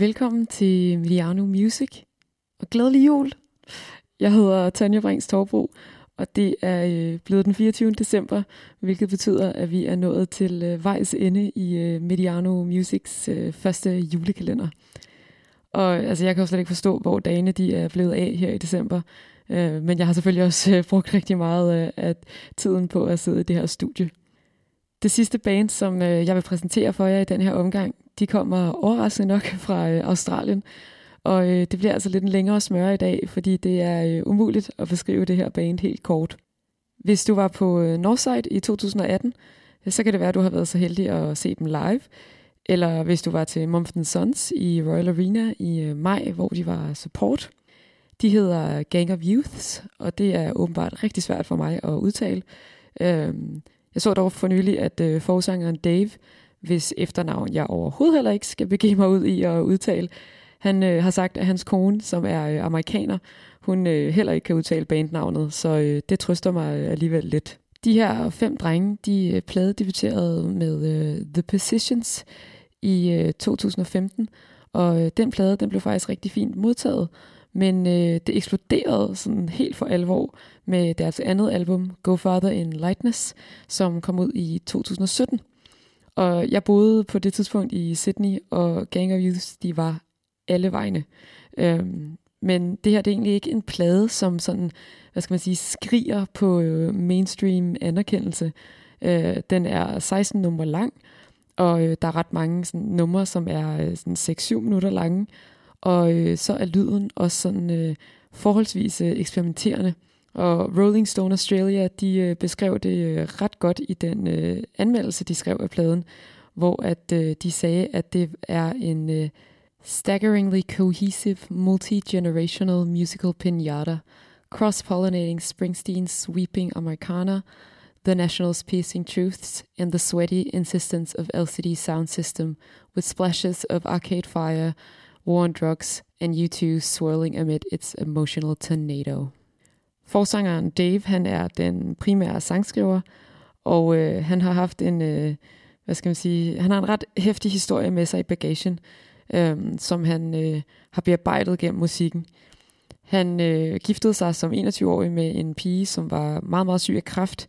Velkommen til Miliano Music, og glædelig jul. Jeg hedder Tanja Brings Torbro, og det er øh, blevet den 24. december, hvilket betyder, at vi er nået til øh, vejs ende i øh, Mediano Musics første julekalender. Og altså, jeg kan jo slet ikke forstå, hvor dagene de er blevet af her i december. Men jeg har selvfølgelig også brugt rigtig meget af tiden på at sidde i det her studie. Det sidste band, som øh, jeg vil præsentere for jer i den her omgang, de kommer overraskende nok fra øh, Australien. Og øh, det bliver altså lidt en længere smøre i dag, fordi det er øh, umuligt at beskrive det her band helt kort. Hvis du var på øh, Northside i 2018, øh, så kan det være, at du har været så heldig at se dem live. Eller hvis du var til Mumford Sons i Royal Arena i øh, maj, hvor de var support. De hedder Gang of Youths, og det er åbenbart rigtig svært for mig at udtale. Øh, jeg så dog for nylig, at øh, forsangeren Dave, hvis efternavn jeg overhovedet heller ikke skal begive mig ud i at udtale, han øh, har sagt, at hans kone, som er øh, amerikaner, hun øh, heller ikke kan udtale bandnavnet, så øh, det trøster mig øh, alligevel lidt. De her fem drenge, de øh, plade debuterede med øh, The Positions i øh, 2015, og øh, den plade den blev faktisk rigtig fint modtaget, men øh, det eksploderede sådan helt for alvor med deres andet album, Go Farther in Lightness, som kom ud i 2017. Og jeg boede på det tidspunkt i Sydney, og Gang of Youth, de var alle vegne. Øhm, men det her det er egentlig ikke en plade, som sådan, hvad skal man sige, skriger på øh, mainstream anerkendelse. Øh, den er 16 numre lang, og øh, der er ret mange sådan, numre, som er øh, sådan 6-7 minutter lange. Og øh, så er lyden også sådan øh, forholdsvis øh, eksperimenterende. Og Rolling Stone Australia, de øh, beskrev det øh, ret godt i den øh, anmeldelse, de skrev af pladen, hvor at øh, de sagde, at det er en øh, staggeringly cohesive, multi-generational musical pinata, cross-pollinating Springsteen's sweeping Americana, The National's piercing truths, and the sweaty insistence of LCD sound system, with splashes of Arcade Fire, War on Drugs, and U2 swirling amid its emotional tornado. Forsangeren Dave, han er den primære sangskriver, og øh, han har haft en, øh, hvad skal man sige, han har en ret hæftig historie med sig i bagagen, øh, som han øh, har bearbejdet gennem musikken. Han øh, giftede sig som 21-årig med en pige, som var meget, meget syg af kræft,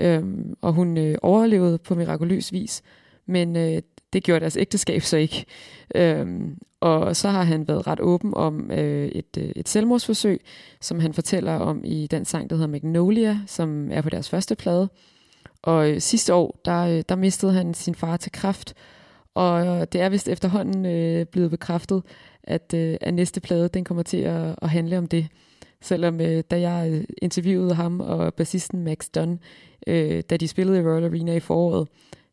øh, og hun øh, overlevede på mirakuløs vis, men øh, det gjorde deres ægteskab så ikke. Øhm, og så har han været ret åben om øh, et, øh, et selvmordsforsøg, som han fortæller om i den sang, der hedder Magnolia, som er på deres første plade. Og øh, sidste år, der, øh, der mistede han sin far til kræft, og det er vist efterhånden øh, blevet bekræftet, at, øh, at næste plade, den kommer til at, at handle om det. Selvom øh, da jeg øh, interviewede ham og bassisten Max Dunn, øh, da de spillede i Royal Arena i foråret,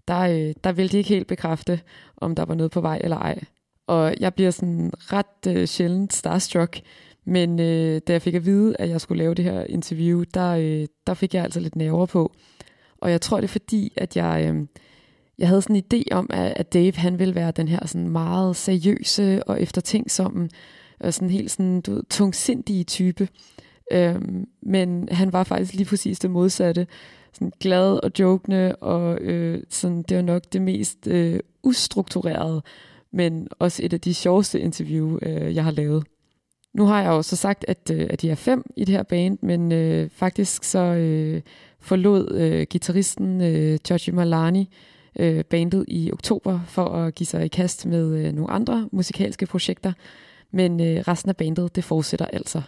der, øh, der ville de ikke helt bekræfte, om der var noget på vej eller ej. Og jeg bliver sådan ret øh, sjældent starstruck, men øh, da jeg fik at vide, at jeg skulle lave det her interview, der, øh, der fik jeg altså lidt nerver på. Og jeg tror, det er fordi, at jeg, øh, jeg havde sådan en idé om, at, at Dave han ville være den her sådan meget seriøse og eftertænksomme, og sådan helt sådan, du ved, tungsindige type. Øh, men han var faktisk lige præcis det modsatte sådan glad og jokende, og øh, sådan, det var nok det mest øh, ustrukturerede, men også et af de sjoveste interview, øh, jeg har lavet. Nu har jeg jo så sagt, at, øh, at de er fem i det her band, men øh, faktisk så øh, forlod øh, gitarristen øh, Georgie Malani øh, bandet i oktober for at give sig i kast med øh, nogle andre musikalske projekter, men øh, resten af bandet det fortsætter altså.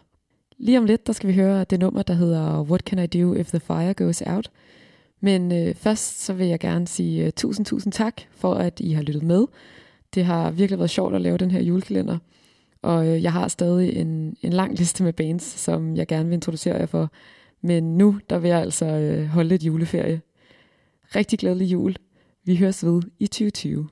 Lige om lidt, der skal vi høre det nummer, der hedder What Can I Do If The Fire Goes Out? Men øh, først så vil jeg gerne sige øh, tusind, tusind tak for, at I har lyttet med. Det har virkelig været sjovt at lave den her julekalender. Og øh, jeg har stadig en, en lang liste med bands, som jeg gerne vil introducere jer for. Men nu, der vil jeg altså øh, holde lidt juleferie. Rigtig glædelig jul. Vi høres ved i 2020.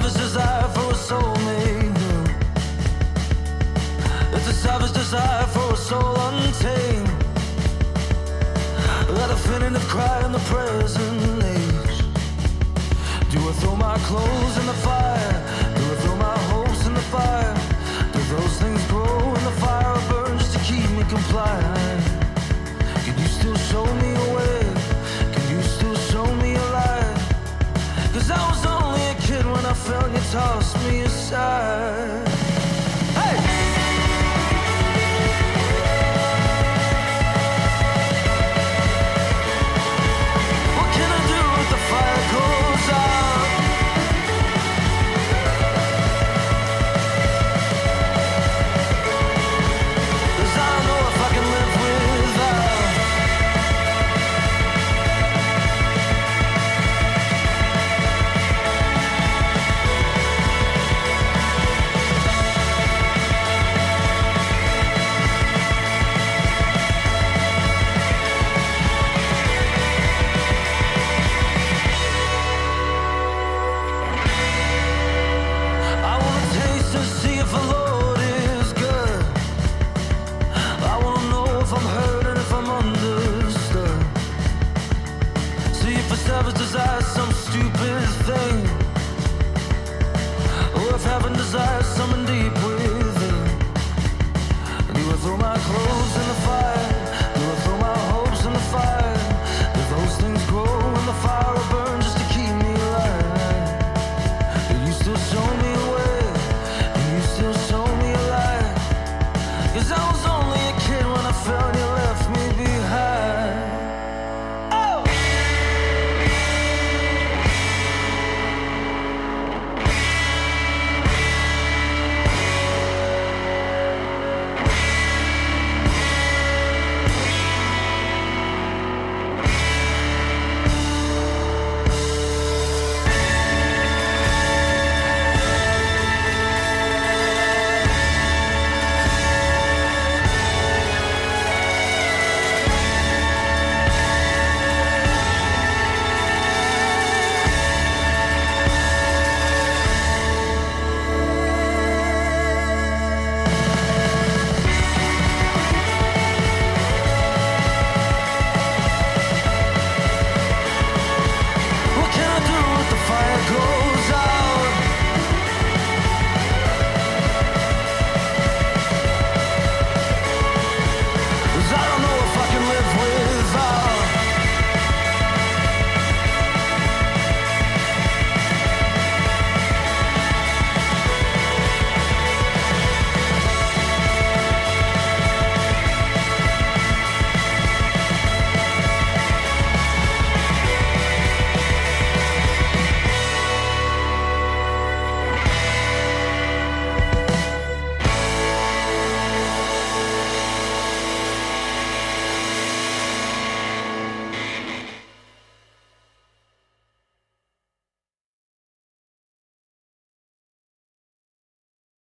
savage desire for a soulmate. It's a savage desire for a soul untamed. That definitive cry in the present age. Do I throw my clothes in the fire?